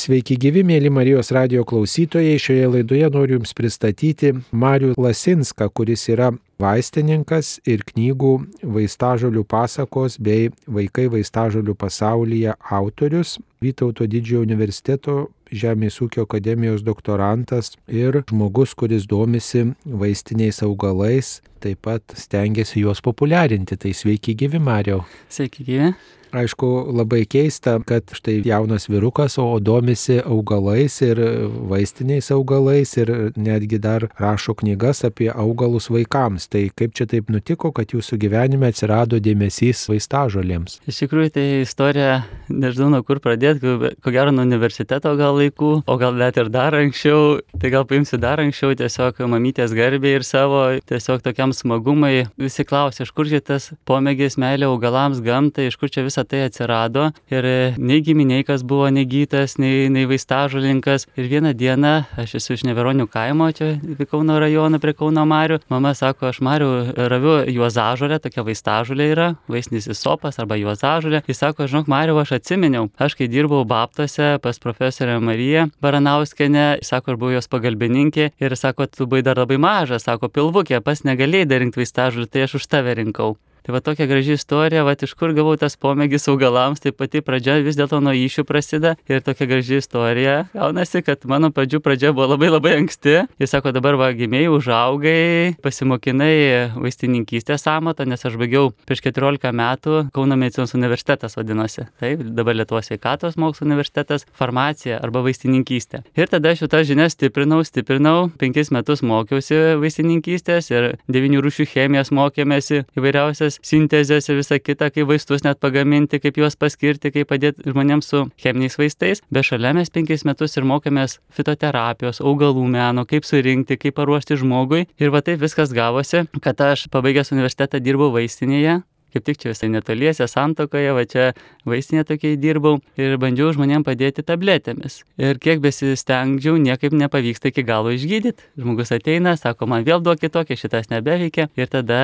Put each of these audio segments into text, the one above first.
Sveiki gyvi, mėly Marijos radio klausytojai. Šioje laidoje noriu Jums pristatyti Marių Lasinską, kuris yra vaistininkas ir knygų vaistažolių pasakos bei vaikai vaistažolių pasaulyje autorius, Vytauto didžiojo universiteto Žemės ūkio akademijos doktorantas ir žmogus, kuris domisi vaistiniais augalais, taip pat stengiasi juos populiarinti. Tai sveiki gyvi, Mariau. Sveiki gyvi. Aišku, labai keista, kad štai jaunas vyrukas, o domisi augalais ir vaistiniais augalais ir netgi dar rašo knygas apie augalus vaikams. Tai kaip čia taip nutiko, kad jūsų gyvenime atsirado dėmesys vaistažolėms? Iš tikrųjų, tai istorija, nežinau, nuo kur pradėti, ko gero nuo universiteto gal laikų, o gal net ir dar anksčiau. Tai gal paimsiu dar anksčiau, tiesiog mamytės garbė ir savo, tiesiog tokiam smagumai. Visi klausia, iš kur čia tas pomėgis, meilė augalams, gamtai, iš kur čia visą tai atsirado. Ir nei giminiai buvo negytas, nei, nei vaistažulinkas. Ir vieną dieną, aš esu iš Neveronių kaimo, čia Kauno rajono prie Kauno Marių. Mama sako, aš Marių raviu juozažolę, tokia vaistažolė yra, vaisnis sopas arba juozažolė. Jis sako, žinok, Mariu, aš atsiminiau, aš kai dirbau Baptose pas profesorę Mariją Baranauskenę, sako, aš buvau jos pagalbininkė ir sako, tu buvai dar labai mažas, sako, pilvukė, pas negalėjai dar rinkti vaistažolį, tai aš už tave rinkau. Tai va tokia graži istorija, va iš kur gavau tas pomėgis augalams, tai pati pradžia vis dėlto nuo iššių prasideda ir tokia graži istorija. Gaunasi, kad mano pradžių pradžia buvo labai labai anksti. Jis sako, dabar va gimėjai, užaugai, pasimokinai vaistininkystės amatą, nes aš baigiau prieš 14 metų Kauno medicinos universitetas vadinosi. Taip, dabar Lietuvos sveikatos mokslo universitetas, farmacija arba vaistininkystė. Ir tada aš šitą žinią stiprinau, stiprinau, penkis metus mokiausi vaistininkystės ir devinių rūšių chemijos mokėmės įvairiausias sintezės, sintezės ir visa kita, kaip vaistus net pagaminti, kaip juos paskirti, kaip padėti žmonėms su cheminiais vaistais. Bet šalia mes penkis metus ir mokėmės fitoterapijos, augalų meno, kaip surinkti, kaip paruošti žmogui. Ir va taip viskas gavosi, kad aš pabaigęs universitetą dirbau vaistinėje, kaip tik čia visai netoliese santokoje, va čia vaistinė tokiai dirbau ir bandžiau žmonėms padėti tabletėmis. Ir kiek besistengdžiau, niekaip nepavyksta iki galo išgydyti. Žmogus ateina, sako, man vėl duok kitokį, šitas nebeveikia. Ir tada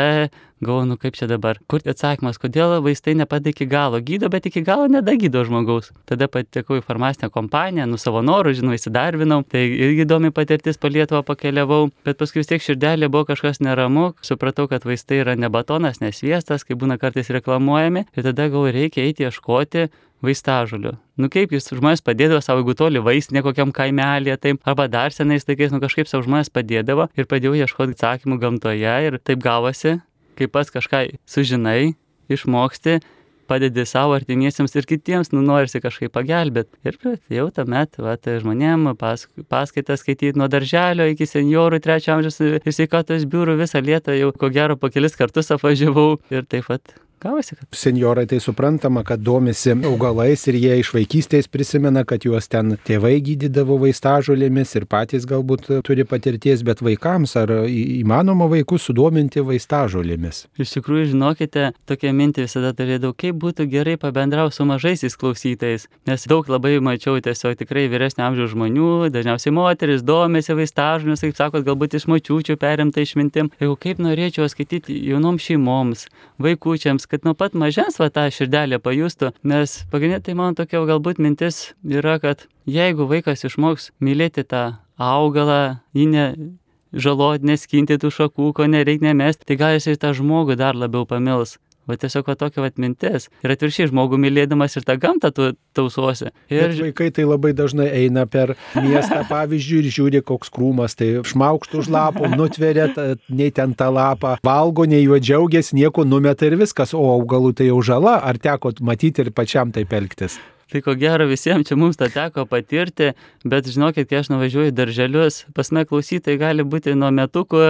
galvoju, nu kaip čia dabar. Kur atsakymas, kodėl vaistai nepada iki galo gydo, bet iki galo nedagydo žmogaus. Tada patekau į farmacinę kompaniją, nu savo norų, žinau, įsidarbinau. Tai irgi įdomi patirtis po Lietuvą pakeliavau. Bet paskui vis tiek širdelė buvo kažkas neramu. Supratau, kad vaistai yra ne batonas, ne sviestas, kaip būna kartais reklamuojami. Ir tada galvoju, reikia eiti ieškoti vaistažolių. Nu kaip jūs žmonės padėdavo savo, jeigu toli vaistinė kokiam kaimelėje, taip, arba dar senais laikais, nu kažkaip savo žmonės padėdavo ir pradėjau ieškoti atsakymų gamtoje ir taip gavosi, kai pats kažką sužinai, išmoksti, padedi savo artimiesiems ir kitiems, nu norisi kažkaip pagelbėti. Ir pradėjau tuomet, va, tai žmonėm pas, paskaitas skaityti nuo darželio iki seniorų trečio amžiaus ir sveikatos biurų visą lietą jau ko gero po kelis kartus apvažiavau ir taip pat Gavosi, kad. Seniorai tai suprantama, kad domisi augalais ir jie iš vaikystės prisimena, kad juos ten tėvai gydydavo vaistažolėmis ir patys galbūt turi patirties, bet vaikams ar įmanoma vaikus sudominti vaistažolėmis? Iš tikrųjų, žinokite, tokia mintį visada turėdavau, kaip būtų gerai pabendrauti su mažaisiais klausytais, nes daug labai mačiau tiesiog tikrai vyresnio amžiaus žmonių, dažniausiai moteris domisi vaistažolėmis, kaip sakot, galbūt iš mačiučių perimta išmintim. Jeigu kaip norėčiau skaityti jaunoms šeimoms, vaikučiams, kad nuo pat mažens va tą širdelę pajustų, nes pagrindinė tai man tokia galbūt mintis yra, kad jeigu vaikas išmoks mylėti tą augalą, jį ne žalot, neskinti tų šakų, ko nereikia nemesti, tai gal jisai tą žmogų dar labiau pamils. Va tiesiog va tokia va mintis. Ir atviršiai žmogų mylėdamas ir tą gamtą tu tausosi. Ir Bet vaikai tai labai dažnai eina per miestą, pavyzdžiui, ir žiūri, koks krūmas, tai šmaukštų už lapų, nutveria, nei ten tą lapą, valgo, nei juo džiaugiasi, nieko numeta ir viskas, o augalų tai jau žala, ar teko matyti ir pačiam taip elgtis? Tai ko gero visiems čia mums tą teko patirti, bet žinokit, kai aš nuvažiuoju darželius, pas mane klausytojai gali būti nuo metukų,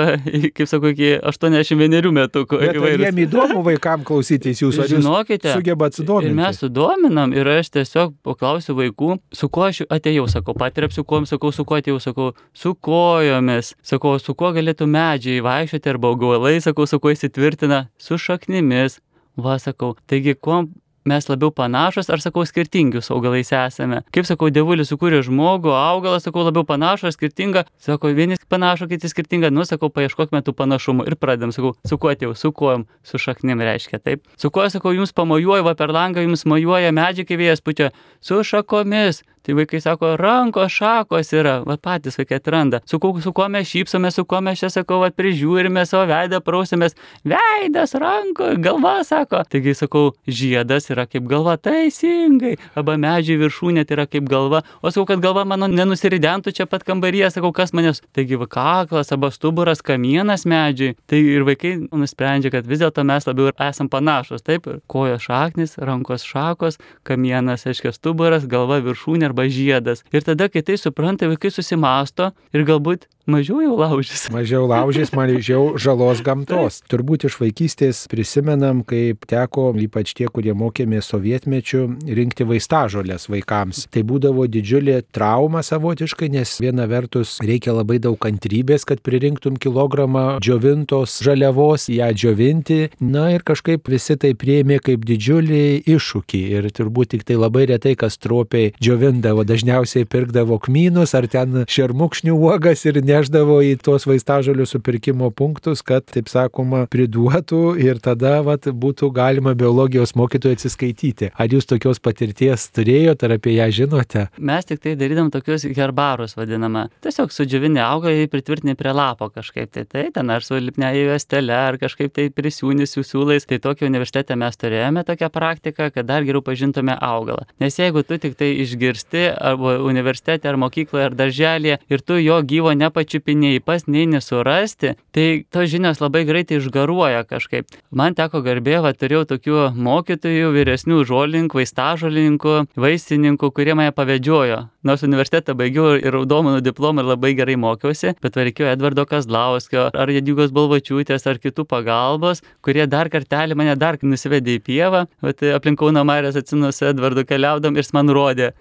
kaip sakau, iki 81 metukų. Jiem įdomu vaikam klausytis jūsų, žinokite, sugebat sudominti. Ir mes sudominam ir aš tiesiog paklausiu vaikų, su kuo aš atėjau, sakau, patirapsiu kuom, sakau, su kuo atėjau, sakau, su kojomis, sakau, su kuo galėtų medžiai vaikščioti arba augalai, sakau, su kuo įsitvirtina, su šaknimis. Va, sakau, taigi, kuo mes labiau panašus, ar sakau, skirtingi su augalais esame. Kaip sakau, dievulis sukūrė žmogų, augalą, sakau, labiau panašų ar skirtingą, sako, vieni panašų, kiti skirtingą, nu, sakau, paieškokime tų panašumų ir pradedam, sakau, su kuo atėjau, su kuom, su šaknim reiškia, taip. Su kuo, sakau, jums pamojuoju, va per langą jums mojuoja medžiai, kai vėjas pučia, su šakomis, Tai vaikai sako, rankos šakos yra, va patys vaikai atranda. Su, kuo- su kuo mes šypsome, su kuo mes čia, sakau, va prižiūrime savo veidą, prausimės. Veidas, ranko, galva, sako. Taigi sakau, žiedas yra kaip galva, teisingai. Arba medžiai viršūnė tai yra kaip galva. O sakau, kad galva mano nenusiridentų čia pat kambaryje, sakau, kas manęs. Taigi va kaklas arba stuburas kamienas medžiai. Tai ir vaikai nusprendžia, kad vis dėlto mes labiau esam panašus. Taip, kojos šaknis, rankos šakos, kamienas, aiškiai, stuburas, galva viršūnė arba žiedas. Ir tada, kai tai supranta, vaikai susimasto ir galbūt mažiau jau laužys. Mažiau laužys, mažiau žalos gamtos. Turbūt iš vaikystės prisimenam, kaip teko, ypač tie, kurie mokėmės sovietmečių, rinkti vaistažolės vaikams. Tai būdavo didžiulė trauma savotiškai, nes viena vertus reikia labai daug kantrybės, kad pririnktum kilogramą džiovintos žaliavos, ją džiovinti. Na ir kažkaip visi tai priėmė kaip didžiulį iššūkį. Ir turbūt tik tai labai retai kas tropiai džiovindavo, dažniausiai pirkdavo kmynus ar ten šermukšnių uogas ir neždavo į tuos vaistažolių supirkimo punktus, kad, taip sakoma, priduotų ir tada vat, būtų galima biologijos mokytojui atsiskaityti. Ar jūs tokios patirties turėjote, ar apie ją žinote? Mes tik tai darydam tokius herbarus vadinamą. Tiesiog sudžiavinę augalą pritvirtinį prie lapo kažkaip tai. Tai ten ar su lipne juostele, ar kažkaip tai prisijūnis jų siūlais. Tai tokį universitete mes turėjome tokią praktiką, kad dar geriau pažintume augalą. Nes jeigu tu tik tai išgirsti arba universitete, ar mokykloje, ar darželėje ir tu jo gyvo nepačiupinėjai, pas nei nesurasti, tai tos žinios labai greitai išgaruoja kažkaip. Man teko garbė, va turėjau tokių mokytojų, vyresnių žolininkų, vaistažolininkų, vaistininkų, kurie mane pavedžiojo. Nors universitetą baigiau ir raudomanų diplomą ir labai gerai mokiausi, bet reikėjo Edvardo Kazlauskio ar Jadygos Balvačiūtės ar kitų pagalbos, kurie dar kartelį mane dar nusivedė į pievą, bet aplinkau namarės atsinus Edvardu keliaudam ir jis man rodė,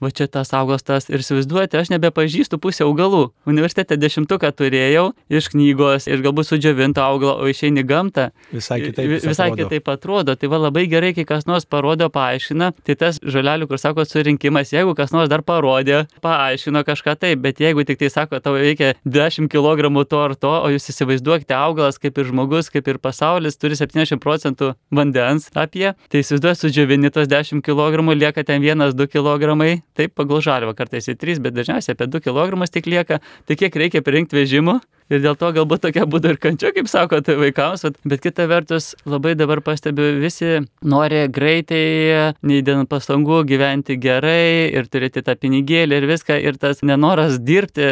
va čia tas augos tas ir įsivaizduojate, aš nebepažįstu pusę augalų. Universitete dešimtuką turėjau iš knygos, iš galbūt sudžiovinto augalo, o išeini gamtą. Visai kitaip. Vi- jis Visai atrodo. kitaip atrodo. Tai va labai gerai, kai kas nors parodo, paaiškina. Tai tas žalelių, kur sako surinkimas, jeigu kas nors dar parodė, paaiškino kažką taip, bet jeigu tik tai sako, tau reikia 10 kg to ar to, o jūs įsivaizduokite, augalas kaip ir žmogus, kaip ir pasaulis turi 70 procentų vandens apie, tai įsivaizduoju, sudžiovini tos 10 kg, lieka ten 1-2 kg, taip pagal žalvą kartais į 3, bet dažniausiai apie 2 kg tik lieka, tai kiek reikia pririnkti vežimų. Ir dėl to galbūt tokia būdu ir kančia, kaip sako, tai vaikams, bet kita vertus labai dabar pastebiu, visi nori greitai, neįdėnant pastangų gyventi gerai ir turėti tą pinigėlį ir viską, ir tas nenoras dirbti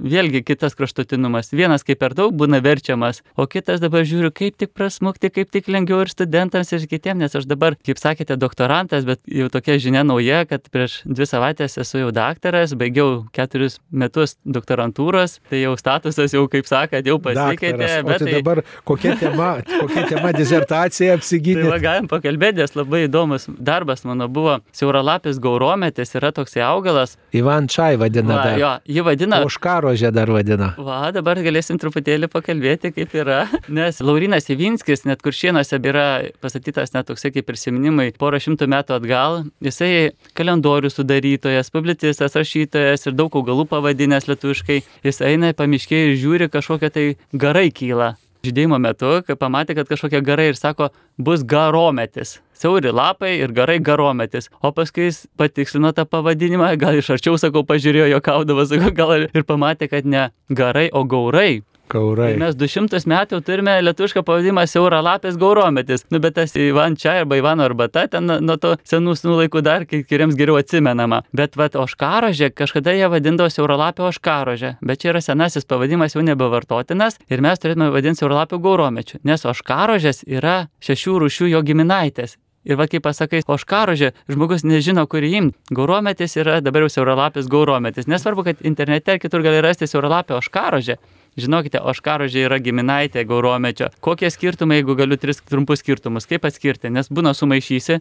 vėlgi kitas kraštutinumas. Vienas kaip per daug būna verčiamas, o kitas dabar žiūriu, kaip tik prasmukti, kaip tik lengviau ir studentams, ir kitiems, nes aš dabar, kaip sakėte, doktorantas, bet jau tokia žinia nauja, kad prieš dvi savaitės esu jau daktaras, baigiau keturis metus doktorantūros, tai jau statusas jau, kaip sakėte, jau pasikeitė. Bet tai dabar kokia tema, kokia tema dizertacija Tai apsigynė? va, galim pakalbėti, nes labai įdomus darbas mano buvo. Siauralapis gaurometis yra toksai augalas. Ivan Čai vadina Va, dar. jo, jį vadina Oškarožė dar vadina. Va, dabar galėsim truputėlį pakalbėti, kaip yra. Nes Laurinas Ivinskis, net kuršienose yra pastatytas net toksai kaip prisiminimai porą šimtų metų atgal. Jisai kalendorių sudarytojas, publicistas, rašytojas ir daug augalų pavadinęs lietuviškai. Jis eina į pamiškį ir žiūri kažkokią tai garai kyla. Žydėjimo metu, kai pamatė, kad kažkokia garai ir sako, bus garometis. Siauri lapai ir garai garometis. O paskui jis patikslino tą pavadinimą, gal iš arčiau, sakau, pažiūrėjo jo kaudamas, sakau, gal ir pamatė, kad ne garai, o gaurai. Kaurai. Ir mes 200 metų turime lietuvišką pavadinimą siaura lapės gaurometis. Nu, bet tas Ivan čia arba Ivano arbata ten nuo- to senų senų laikų dar kai kuriems geriau atsimenama. Bet vat oškarožė, kažkada jie vadindavo siaura lapė oškarožė. Bet čia yra senasis pavadinimas jau nebevartotinas ir mes turėtume vadinti siaura lapė gauromečiu. Nes oškarožės yra šešių rūšių jo giminaitės. Ir va kaip pasakai, oškarožė, žmogus nežino, kurį imti. Gaurometis yra dabar jau siauralapis gaurometis. Nesvarbu, kad internete ar kitur gali rasti siauralapę oškarožę. Žinokite, oškarožė yra giminaitė gauromečio. Kokie skirtumai, jeigu galiu tris trumpus skirtumus, kaip atskirti, nes būna sumaišysi.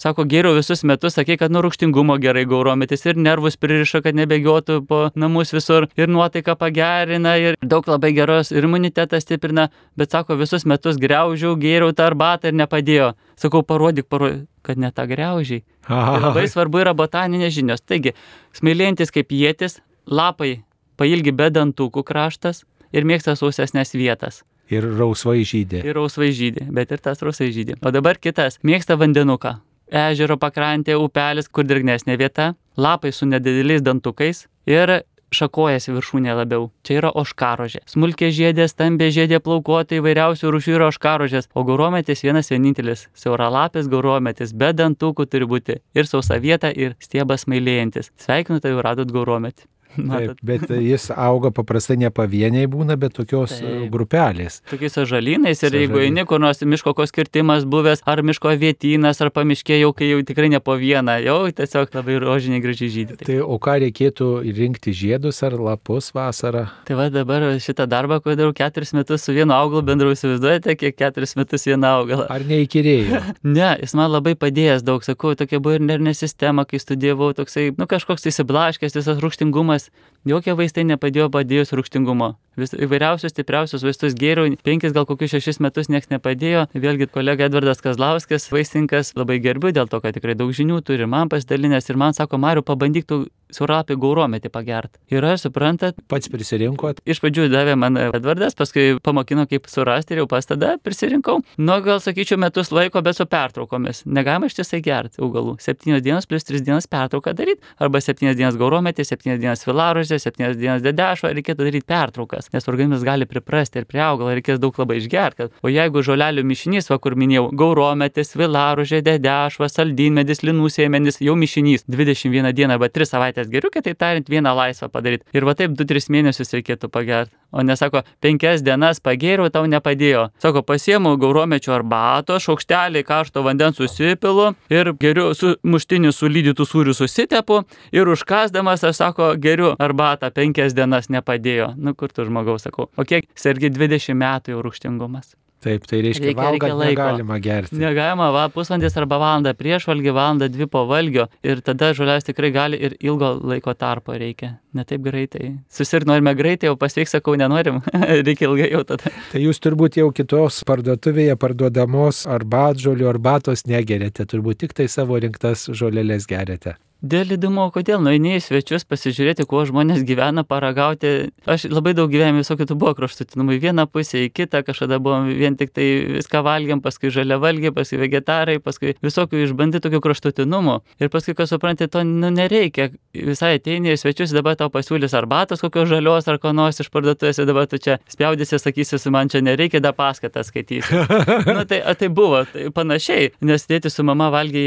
Sako, geriau visus metus, sakė, kad nuo rūkštingumo gerai gaurometis ir nervus pririša, kad nebėgiotų po namus visur ir nuotaiką pagerina ir daug labai geros ir imunitetą stiprina, bet sako, visus metus greužiau, gėriau tą arbatą ir nepadėjo. Sakau, parodyk, parodyk, kad ne tą greužiai. Tai labai svarbu yra botaninės žinios. Taigi, smėlėjantis kaip jėtis, lapai pailgi be dantukų kraštas ir mėgsta sausesnės vietas. Ir rausvai žydė. Ir rausvai žydė, bet ir tas rausvai žydė. O dabar kitas mėgsta vandenuką. ežero pakrantė, upelis, kur drėgnesnė vieta, lapai su nedideliais dantukais ir šakojasi viršūnė labiau. Čia yra oškarožė. Smulkė žiedė, stambė žiedė plaukuotai, įvairiausių rūšių yra oškarožės, o gaurometis vienas vienintelis. Siauralapis gaurometis, be dantukų turi būti ir sausa vieta, ir stiebas mailėjantis. Sveikinu, tai jau radot gaurometį. Taip, bet jis auga paprastai ne pavieniai būna, bet tokios Taip. grupelės. Tokiais ažalynais ir jeigu eini kur nors miško koks kirtimas buvęs, ar miško vietynas, ar pamiškė jau, kai jau tikrai ne po vieną, jau tiesiog labai rožiniai gražiai žydė. Tai, o ką reikėtų rinkti žiedus ar lapus vasarą? tai va dabar šitą darbą, kurį darau keturis metus su vienu augalu bendru, įsivaizduojate, kiek keturis metus vieną augalą. Ar neįkyrėjo? Ne, jis man labai padėjęs daug, sakau, tokia buvo ir nervinė sistema, kai studijavau, toksai, nu kažkoks įsiblaškęs, visas rūkštingumas, jokie vaistai nepadėjo padėjus rūkštingumo. Vis, įvairiausius stipriausius vaistus gėriau, penkis gal kokius šešis metus niekas nepadėjo. Vėlgi kolega Edvardas Kazlauskas, vaistininkas, labai gerbiu dėl to, kad tikrai daug žinių turi, man pasidalinęs ir man sako, Mariu, pabandyk tu surapį gaurometį pagert. Ir aš suprantat, Pats prisirinkot? Iš pradžių davė man Edvardas, paskui pamokino, kaip surasti ir jau pas tada prisirinkau. Nu, gal sakyčiau, metus laiko, bet su pertraukomis. Negalima ištisai gerti augalų. Septynios dienos plus tris dienas pertrauką daryti. Arba septynias dienas gaurometį, septynias dienas filaruose, septynias dienas dedešo. Reikėtų daryti pertraukas, nes organizmas gali priprasti ir prie augalo reikės daug labai išgerti. O jeigu žolelių mišinys, va kur minėjau, gaurometis, filaružė, dedešva, saldinmedis, linų sėmenis, jau mišinys 21 dieną arba 3 savaitės geriau, kitaip tariant, vieną laisvą padaryti. Ir va taip 2-3 mėnesius reikėtų pagerti. O nesako, penkias dienas pagėriau, tau nepadėjo. Sako, pasiemu gauromečio arbato, šaukštelį karšto vandens susipilu ir geriu su muštiniu sulydytų sūrių susitepu ir užkasdamas, aš sako, geriu arbatą, penkias dienas nepadėjo. Nu kur tu žmogaus sakau. O kiek sergi 20 metų jau rūkštingumas. Taip, tai reiškia, Reikia- reikia valgant laiko. negalima gerti. Negalima, va, pusvalandis arba valanda prieš valgį, valanda dvi po valgio ir tada žolės tikrai gali ir ilgo laiko tarpo reikia. Ne taip greitai. Susirg norime greitai, o pasveik sakau, nenorim. reikia ilgai jau tada. Tai jūs turbūt jau kitos parduotuvėje parduodamos arbatžolių arbatos negerėte, turbūt tik tai savo rinktas žolelės gerėte. Dėl įdomu, kodėl nueini į svečius pasižiūrėti, kuo žmonės gyvena, paragauti. Aš labai daug gyvenime visokių tų buvo kraštutinumų. Į vieną pusę, į kitą, kažkada buvom vien tik tai viską valgiam, paskui žalia valgiai, paskui vegetarai, paskui visokių išbandyti tokių kraštutinumų. Ir paskui, kas supranti, to nu, nereikia. Visai ateini į svečius, dabar tau pasiūlys arbatos kokios žalios ar ko nors iš parduotuvės, dabar tu čia spjaudysi, sakysi, su man čia nereikia, da paskatą skaitysi. Na tai, a, tai buvo tai panašiai, nes tėti su mama valgė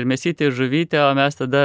ir mėsyti, ir žuvytę, o mes tada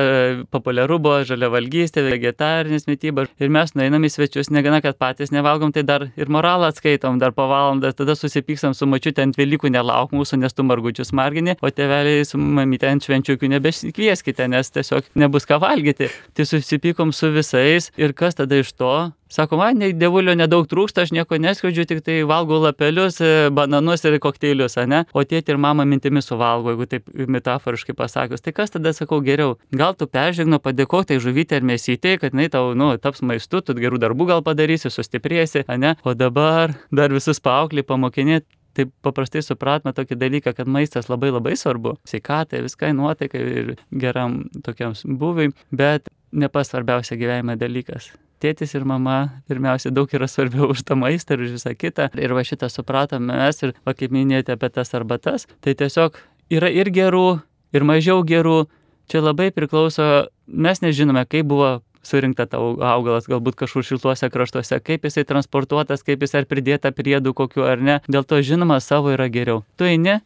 populiaru buvo žalia valgystė, vegetarinis mytyba. Ir mes nueinam į svečius, negana, kad patys nevalgom, tai dar ir moralą atskaitom, dar po valandą, tada susipykstam su mačiute ant Velykų, nelauk mūsų, nes tu margučius margini, o tėveliai su mamyte ant švenčiukių nebesikvieskite, nes tiesiog nebus ką valgyti. Tai susipykom su visais ir kas tada iš to? Sako, man nei dievulio nedaug trūksta, aš nieko neskridžiu, tik tai valgau lapelius, e, bananus ir kokteilius, ne? O tėti ir mama mintimis suvalgo, jeigu taip metaforiškai pasakius. Tai kas tada sakau geriau? Gal tu peržegno padėkok tai žuvytė ar mėsytė, kad jinai tau, nu, taps maistu, tu gerų darbų gal padarysi, sustiprėsi, ne? O dabar dar visus paauklį pamokinėti. Taip paprastai supratome tokį dalyką, kad maistas labai labai svarbu. Sveikatai, viskai nuotaikai ir geram tokiam buviui, bet ne pats svarbiausia gyvenime dalykas tėtis ir mama pirmiausia daug yra svarbiau už tą maistą ir už visą kitą. Ir va šitą supratome mes ir, va kaip minėjote apie tas arbatas, tai tiesiog yra ir gerų, ir mažiau gerų. Čia labai priklauso, mes nežinome, kaip buvo surinkta tau augalas, galbūt kažkur šiltuose kraštuose, kaip jisai transportuotas, kaip jis ar pridėta priedų kokiu ar ne. Dėl to žinoma savo yra geriau. Tu eini,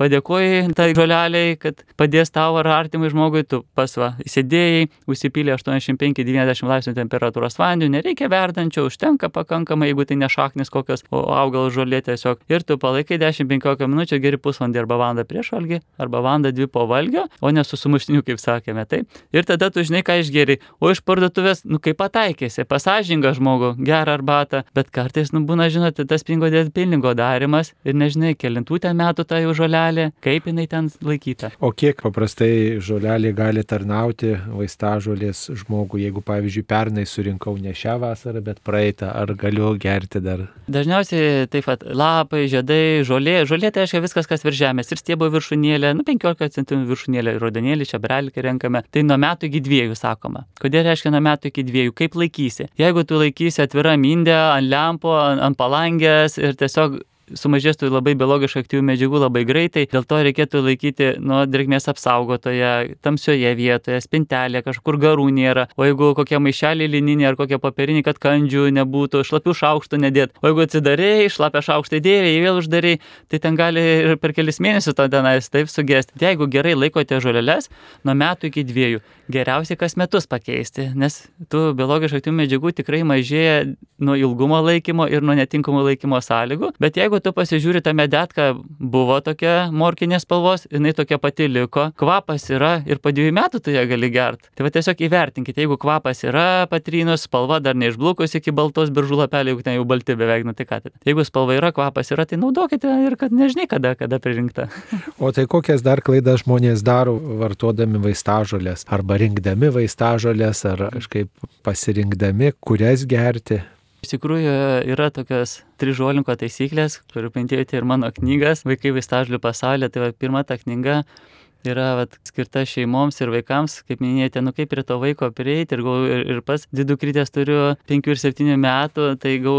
padėkoji tai žoleliai, kad padės tau ar artimai žmogui, tu pasva įsidėjai, užsipylė 85-90 laipsnių temperatūros vandeniu, nereikia verdančio, užtenka pakankamai, jeigu tai ne šaknis kokios, o augalo žolė tiesiog. Ir tu palaikai 10-15 minučių, geri pusvalandį arba valandą prieš valgį, arba valandą dvi po valgio, o ne su sumuštiniu, kaip sakėme. Taip. Ir tada tu žinai, ką išgeri. O iš parduotuvės, nu kaip pataikėsi, pasažinga žmogų, gerą arbatą, bet kartais, nu būna, žinote, tas pingo dėl pilningo darimas ir nežinai, kelintų ten metų ta jau žolelė, kaip jinai ten laikyta. O kiek paprastai žolelė gali tarnauti vaistažolės žmogui, jeigu, pavyzdžiui, pernai surinkau ne šią vasarą, bet praeitą, ar galiu gerti dar? Dažniausiai taip pat lapai, žiedai, žolė. Žolė tai reiškia viskas, kas virš žemės. Ir stiebo viršūnėlė, nu 15 cm viršūnėlė, rodanėlį, čia brelį renkame. Tai nuo metų iki dviejų sakoma. Kodėl reiškia nuo metų iki dviejų? Kaip laikysi? Jeigu tu laikysi atvirą mindę ant lempo, ant, ant palangės ir tiesiog sumažėstų labai biologiškai aktyvių medžiagų labai greitai, dėl to reikėtų laikyti nuo drėgmės apsaugotoje, tamsioje vietoje, spintelėje, kažkur garų nėra, o jeigu kokie maišeliai lininiai ar kokie popieriniai, kad kandžių nebūtų, šlapių šaukštų nedėt, o jeigu atsidarėjai, šlapę šaukštą įdėjai, vėl uždarėjai, tai ten gali ir per kelis mėnesius to tenais taip sugesti. Jeigu gerai laikote žoleles, nuo metų iki dviejų, geriausiai kas metus pakeisti, nes tų biologiškai aktyvių medžiagų tikrai mažėja nuo ilgumo laikymo ir nuo netinkamo laikymo sąlygų, bet jeigu tu pasižiūri tą medetka, buvo tokia morkinės spalvos, jinai tokia pati liko, kvapas yra ir po dviejų metų tu ją gali gerti. Tai va tiesiog įvertinkite, jeigu kvapas yra patrynus, spalva dar neišblukus iki baltos biržų lapelio, jeigu ten jau balti beveik, nu tai ką. Tai. Jeigu spalva yra, kvapas yra, tai naudokite ir kad nežinai, kada, kada pririnkta. O tai kokias dar klaidas žmonės daro vartodami vaistažolės arba rinkdami vaistažolės ar kažkaip pasirinkdami, kurias gerti? Iš tikrųjų yra tokios trižolinko taisyklės, kurių pintėjote ir mano knygas, Vaikai vaistažolių pasaulyje. Tai va, pirma ta knyga yra vat, skirta šeimoms ir vaikams, kaip minėjote, nu kaip prie to vaiko prieiti ir, gau, ir, ir pas didukrytės turiu 5 ir 7 metų, tai gau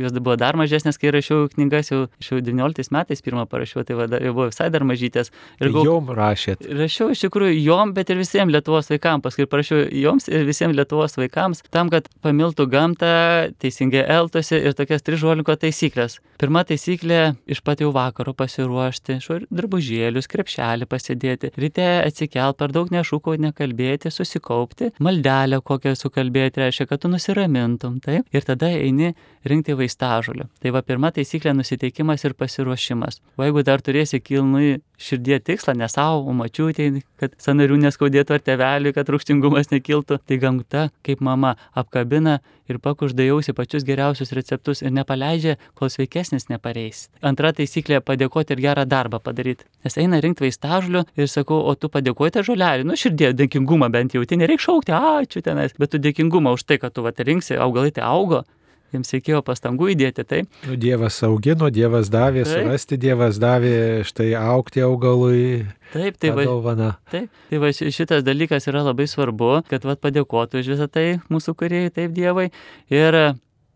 jos buvo dar mažesnės, kai rašiau knygas, jau, jau 19 metais pirmą parašiau, tai va, jau buvo visai dar mažytės. Ir gal... jom rašėt? Rašiau iš tikrųjų jom, bet ir visiems Lietuvos vaikams, paskui parašiau joms ir visiems Lietuvos vaikams, tam, kad pamiltų gamtą, teisingai elgtųsi ir tokias trižuolinko taisyklės. Pirma taisyklė - iš pat jau vakaro pasiruošti, drabužėlius, krepšelį pasidėti, ryte atsikelt, per daug nešūkau, nekalbėti, susikaupti, maldelę kokią sukalbėti, reiškia, kad tu nusiramintum, taip, ir tada eini rinkti vaistažolių. Tai va pirma taisyklė - nusiteikimas ir pasiruošimas. O jeigu dar turėsi kilnui širdie tikslą, ne savo, o mačiutė, kad sanarių neskaudėtų ar teveliui, kad rūkštingumas nekiltų, tai gamta, kaip mama, apkabina ir pakuždėjausi pačius geriausius receptus ir nepaleidžia, kol sveikesnis nepareis. Antra taisyklė - padėkoti ir gerą darbą padaryti. Nes eina rinkti vaistažolių ir sakau, o tu padėkojate žolelį, nu širdie dėkingumą bent jau, tai nereikia šaukti, ačiū tenais, bet tu dėkingumą už tai, kad tu va rinksi, augalai tai augo, jiems reikėjo pastangų įdėti tai. Nu, dievas augino, Dievas davė, taip. surasti Dievas davė, štai aukti augalui. Taip, tai va, dovana. taip, tai va šitas dalykas yra labai svarbu, kad va, padėkotų už visą tai mūsų kuriejai, taip Dievai, ir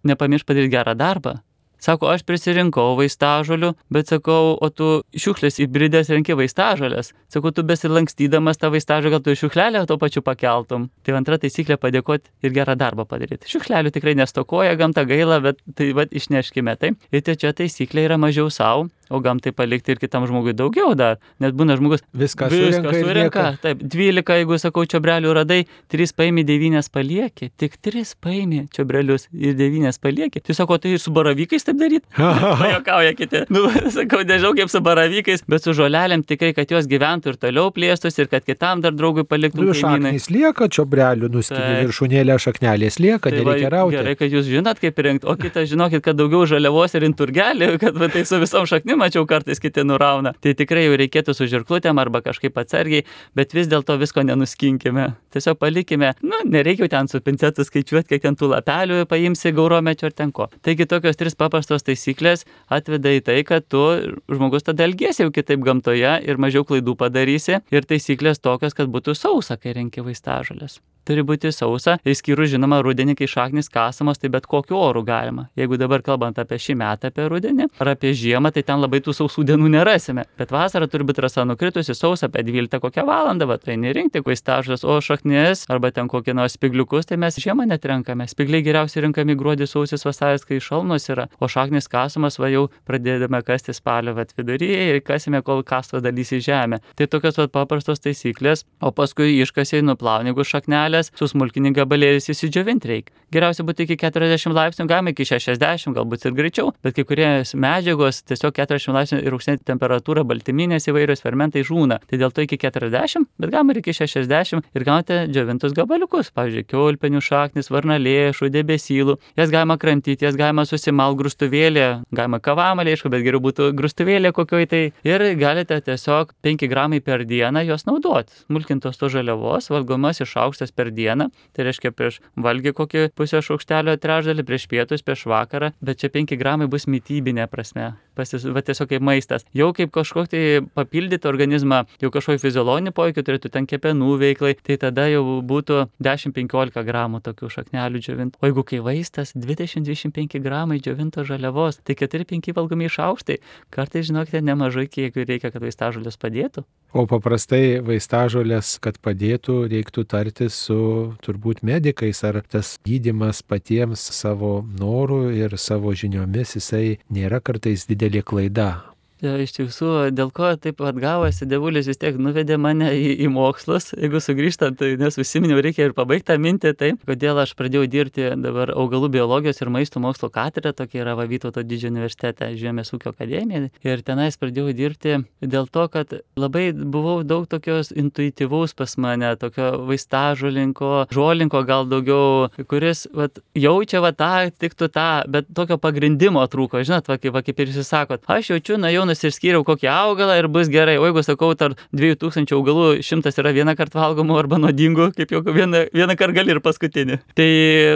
nepamirš padaryti gerą darbą. Sako, aš prisirinkau vaistažolių, bet sakau, o tu šiukšlės įbridęs renki vaistažolės. Sakau, tu besilankstydamas tą vaistažolę, gal tu šiukšlelę to pačiu pakeltum. Tai antra taisyklė - padėkoti ir gerą darbą padaryti. Šiukšlelių tikrai nestokoja, gamta gaila, bet tai vad išneškime tai. Ir trečia taisyklė yra mažiau savo, o gamtai palikti ir kitam žmogui daugiau dar. Net būna žmogus viską, viską surenka. surenka. Taip, 12, jeigu sakau, čiobrelių radai, 3 paimi, 9 palieki. Tik 3 paimi čiobrelius ir 9 palieki. Tai sako, tai ir su baravykais taip daryti? Pajokauja kiti. Nu, sakau, nežinau kaip su baravykais, bet su žolelėm tikrai, kad jos gyventų ir toliau plėstus ir kad kitam dar draugui paliktų. Nu, šaknys lieka, čiobrelių nuskini viršūnėlė šaknelės lieka, tai nereikia rauti. Gerai, kad jūs žinot, kaip rinkti, o kitą žinokit, kad daugiau žaliavos ir inturgelį, kad va, tai su visom šaknim mačiau kartais kiti nurauna. Tai tikrai jau reikėtų su žirklutėm arba kažkaip atsargiai, bet vis dėlto visko nenuskinkime. Tiesiog palikime, nu, nereikia ten su pincetu skaičiuoti, kiek ten tų lapelių paimsi gauromečio ar ten ko. Taigi tokios tris paprastos taisyklės atveda į tai, kad tu žmogus tada elgėsi jau kitaip gamtoje ir mažiau klaidų padarysi. Ir taisyklės tokios, kad būtų sausa, kai renki vaistažolės turi būti sausa, išskyrus žinoma rudenį, kai šaknis kasamos, tai bet kokiu oru galima. Jeigu dabar kalbant apie šį metą, apie rudenį ar apie žiemą, tai ten labai tų sausų dienų nerasime. Bet vasarą turi būti rasa nukritusi sausa apie 12 kokią valandą, va tai nerinkti vaistažolės, o šaknis arba ten kokį nors spigliukus, tai mes žiemą netrenkame. Spigliai geriausiai rinkami gruodį, sausis, vasaris, kai šalnos yra, o šaknis kasamas va jau pradedame kasti spalio vat viduryje ir kasime, kol kastos dalys į žemę. Tai tokios vat paprastos taisyklės, o paskui iškasiai nuplauni, jeigu šaknelė žolelės, susmulkini gabalėlius įsidžiovint reikia. Geriausia būtų iki 40 laipsnių, galima iki 60, galbūt ir greičiau, bet kai kurie medžiagos tiesiog 40 laipsnių ir aukštesnė temperatūra, baltyminės įvairios fermentai žūna. Tai dėl to iki 40, bet galima ir iki 60 ir gaunate džiovintus gabaliukus, pavyzdžiui, kiaulpenių šaknis, varnalėšų, debesylų. Jas galima kramtyti, jas galima susimal grūstuvėlė, galima kavamalė, aišku, bet geriau būtų grūstuvėlė kokioj tai. Ir galite tiesiog 5 gramai per dieną jos naudoti. Smulkintos to žaliavos, valgomas išaukštas per per dieną, tai reiškia prieš valgį kokį pusę šaukštelio trečdalį, prieš pietus, prieš vakarą, bet čia 5 gramai bus mytybinė prasme. Pasis, va, tiesiog kaip maistas. Jau kaip kažkokį tai papildyti organizmą, jau kažkokį fiziologinį poveikį turėtų ten kepenų veiklai, tai tada jau būtų 10-15 gramų tokių šaknelių džiovintų. O jeigu kai vaistas 20-25 gramai džiovinto žaliavos, tai 4-5 valgomi iš aukštai, kartais žinokite nemažai kiekių reikia, kad vaistažolės padėtų. O paprastai vaistažolės, kad padėtų, reiktų tartis su turbūt medikais, ar tas gydimas patiems savo norų ir savo žiniomis, jisai nėra kartais didelė Пантеле Клайда, iš tiesų, dėl ko taip atgavosi, devulis vis tiek nuvedė mane į, į mokslus. Jeigu sugrįžtant, tai nes užsiminiau, reikia ir pabaigti tą mintį, tai kodėl aš pradėjau dirbti dabar augalų biologijos ir maisto mokslo katedra, tokia yra Vavytauto didžiojo universitete, Žemės ūkio akademija. Ir tenais pradėjau dirbti dėl to, kad labai buvau daug tokios intuityvaus pas mane, tokio vaistažolinko, žolinko gal daugiau, kuris vat, jaučia va tą, tiktų tą, bet tokio pagrindimo trūko. Žinot, va, kaip, va, kaip ir jūs sakot, aš jaučiu, na jau jaunas išskyriau kokį augalą ir bus gerai. O jeigu sakau, tarp 2000 augalų šimtas yra vieną kartą valgomų arba nuodingų, kaip jau vieną, vieną kartą gali ir paskutinį. Tai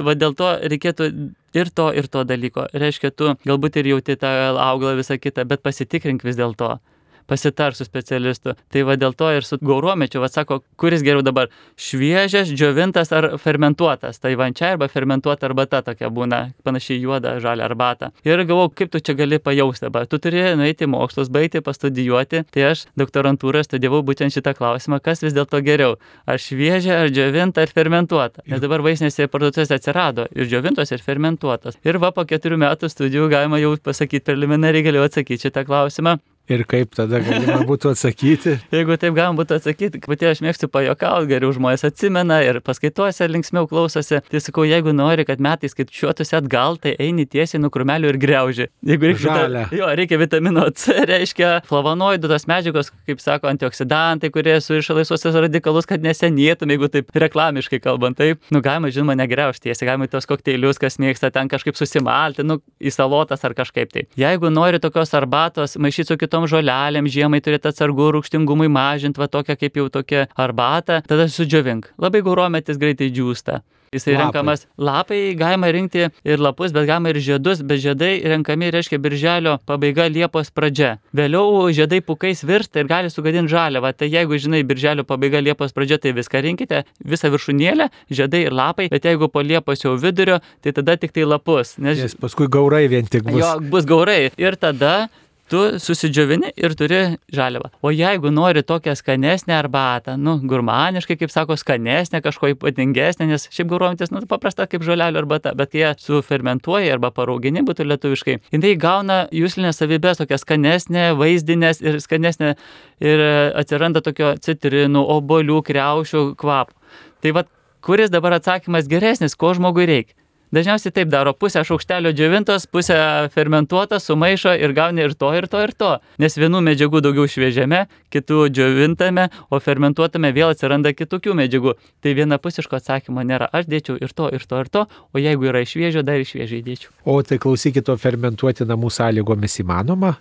va dėl to reikėtų ir to, ir to dalyko. Reiškia, tu galbūt ir jauti tą augalą visą kitą, bet pasitikrink vis dėlto pasitar su specialistu. Tai va dėl to ir su gauruomečiu, va sako, kuris geriau dabar - šviežias, džiovintas ar fermentuotas. Tai vančia arba fermentuota arbata tokia būna, panašiai juoda, žalia arbata. Ir galvoju, kaip tu čia gali pajausti dabar. Tu turi nueiti mokslus, baigti, pastudijuoti. Tai aš doktorantūrą studijavau būtent šitą klausimą, kas vis dėlto geriau - ar šviežia, ar džiovinta, ar fermentuota. Nes dabar vaistinėse parduotuvėse atsirado ir džiovintos, ir fermentuotos. Ir va po keturių metų studijų galima jau pasakyti preliminariai galiu atsakyti šitą klausimą. Ir kaip tada galima būtų atsakyti? Jeigu taip galima būtų atsakyti, pati aš mėgstu pajokauti, geriau žmonės atsimena ir paskaituose linksmiau klausosi. Tai sakau, jeigu nori, kad metai skaičiuotųsi atgal, tai eini tiesiai nuo krumelių ir greuži. Jeigu reikia, Žalia. jo, reikia vitamino C, reiškia flavonoidų, tos medžiagos, kaip sako, antioksidantai, kurie suriša laisvosios radikalus, kad nesenėtum, jeigu taip reklamiškai kalbant. Taip, nu galima, žinoma, negriaužti, tiesiai galima tos kokteilius, kas mėgsta ten kažkaip susimalti, nu į salotas ar kažkaip tai. Jeigu nori tokios arbatos maišyti su kitom tom žolelėm žiemai turėti atsargų rūkštingumui mažinti, va tokia kaip jau tokia arbata, tada sudžiovink. Labai gaurometis greitai džiūsta. Jisai Lapai. renkamas lapai, galima rinkti ir lapus, bet galima ir žiedus, bet žiedai renkami reiškia birželio pabaiga Liepos pradžia. Vėliau žiedai pukais virsta ir gali sugadinti žaliavą. Tai jeigu žinai birželio pabaiga Liepos pradžia, tai viską rinkite, visą viršūnėlę, žiedai ir lapai, bet jeigu po Liepos jau vidurio, tai tada tik tai lapus. Nes Nes paskui gaurai vien tik bus. Jo, bus gaurai. Ir tada tu susidžiovini ir turi žaliavą. O jeigu nori tokią skanesnę arbatą, nu, gurmaniškai, kaip sako, skanesnę, kažko ypatingesnę, nes šiaip gaurojantis, nu, paprasta kaip žolelio arbata, bet kai ją sufermentuoji arba paraugini būtų lietuviškai, jinai gauna jūslinės savybės, tokia skanesnė, vaizdinės ir skanesnė ir atsiranda tokio citrinų, obolių, kreušių kvapų. Tai vad, kuris dabar atsakymas geresnis, ko žmogui reikia? Dažniausiai taip daro, pusę šaukštelio džiovintos, pusę fermentuotos, sumaišo ir gauni ir to, ir to, ir to. Nes vienų medžiagų daugiau šviežiame, kitų džiovintame, o fermentuotame vėl atsiranda kitokių medžiagų. Tai vienapusiško atsakymo nėra. Aš dėčiau ir to, ir to, ir to, o jeigu yra iš šviežio, dar iš šviežiai dėčiau. O tai klausykit, o fermentuoti namų sąlygomis įmanoma?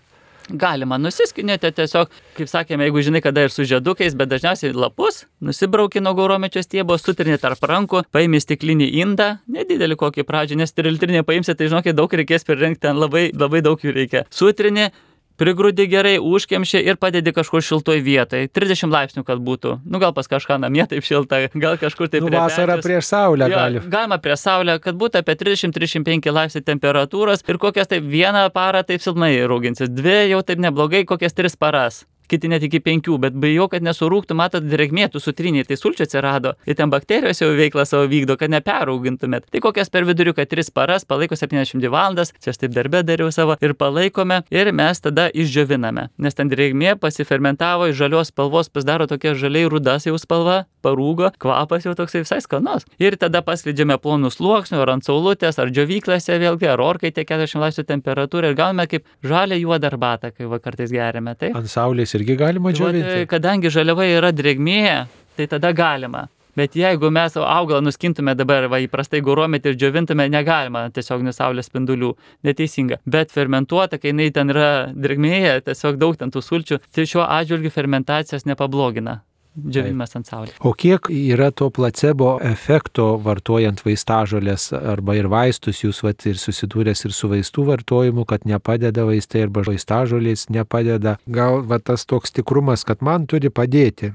Galima nusiskinėti tiesiog, kaip sakėme, jeigu žinai, kada ir su žiedukais, bet dažniausiai lapus, nusibrauki nuo gauromečio stiebo, sutrini tarp rankų, paimi stiklinį indą, nedidelį kokį pradžią, nes sterilitrinį paimsi, tai žinokit, daug reikės pririnkti, ten labai, labai daug jų reikia. Sutrini, prigrūdi gerai, užkemši ir padedi kažkur šiltoj vietoje. 30 laipsnių, kad būtų. Nu gal pas kažką namie taip šilta, gal kažkur taip Nu, vasarą pečiaus. prieš saulę Jo, gali. Galima prie saulę, kad būtų apie 30-35 laipsnių temperatūros ir kokias taip vieną parą taip silpnai rūginsis, dvi jau taip neblogai, kokias tris paras. Kiti net iki penkių, bet bijau, kad nesurūktų, matot, drėgmėtų sutriniai, tai sulčių atsirado. Ir ten bakterijos jau veiklą savo vykdo, kad neperaugintumėt. Tai kokias per viduriuką 3 paras, palaiko 72 valandas, čia aš taip darbę dariau savo, ir palaikome, ir mes tada išdžioviname. Nes ten drėgmė pasifermentavo, žalios spalvos pasidaro tokia žaliai rudas jau spalva, parūgo, kvapas jau toksai visai skanus. Ir tada paslidžiame plonus sluoksnių, ar ant saulutės, ar džiovyklėse vėlgi, ar orkaitė 40 laipsnių temperatūra ir gauname kaip žalę juodą arbatą, kai va kartais geriame. Taip? Ant saulės irgi galima Tai vat, džiovinti. kadangi žaliava yra drėgmė, tai tada galima. Bet jeigu mes augalą nuskintume dabar, va įprastai gaurometį ir džiovintume, negalima tiesiog nesaulės spindulių. Neteisinga. Bet fermentuota, kai jinai ten yra drėgmėje, tiesiog daug ten tų sulčių, tai šiuo atžvilgiu fermentacijos nepablogina. Džiavimas ant saulės. O kiek yra to placebo efekto vartojant vaistažolės arba ir vaistus, jūs vat, ir susidūręs ir su vaistų vartojimu, kad nepadeda vaistai arba vaistažolės nepadeda. Gal va, tas toks tikrumas, kad man turi padėti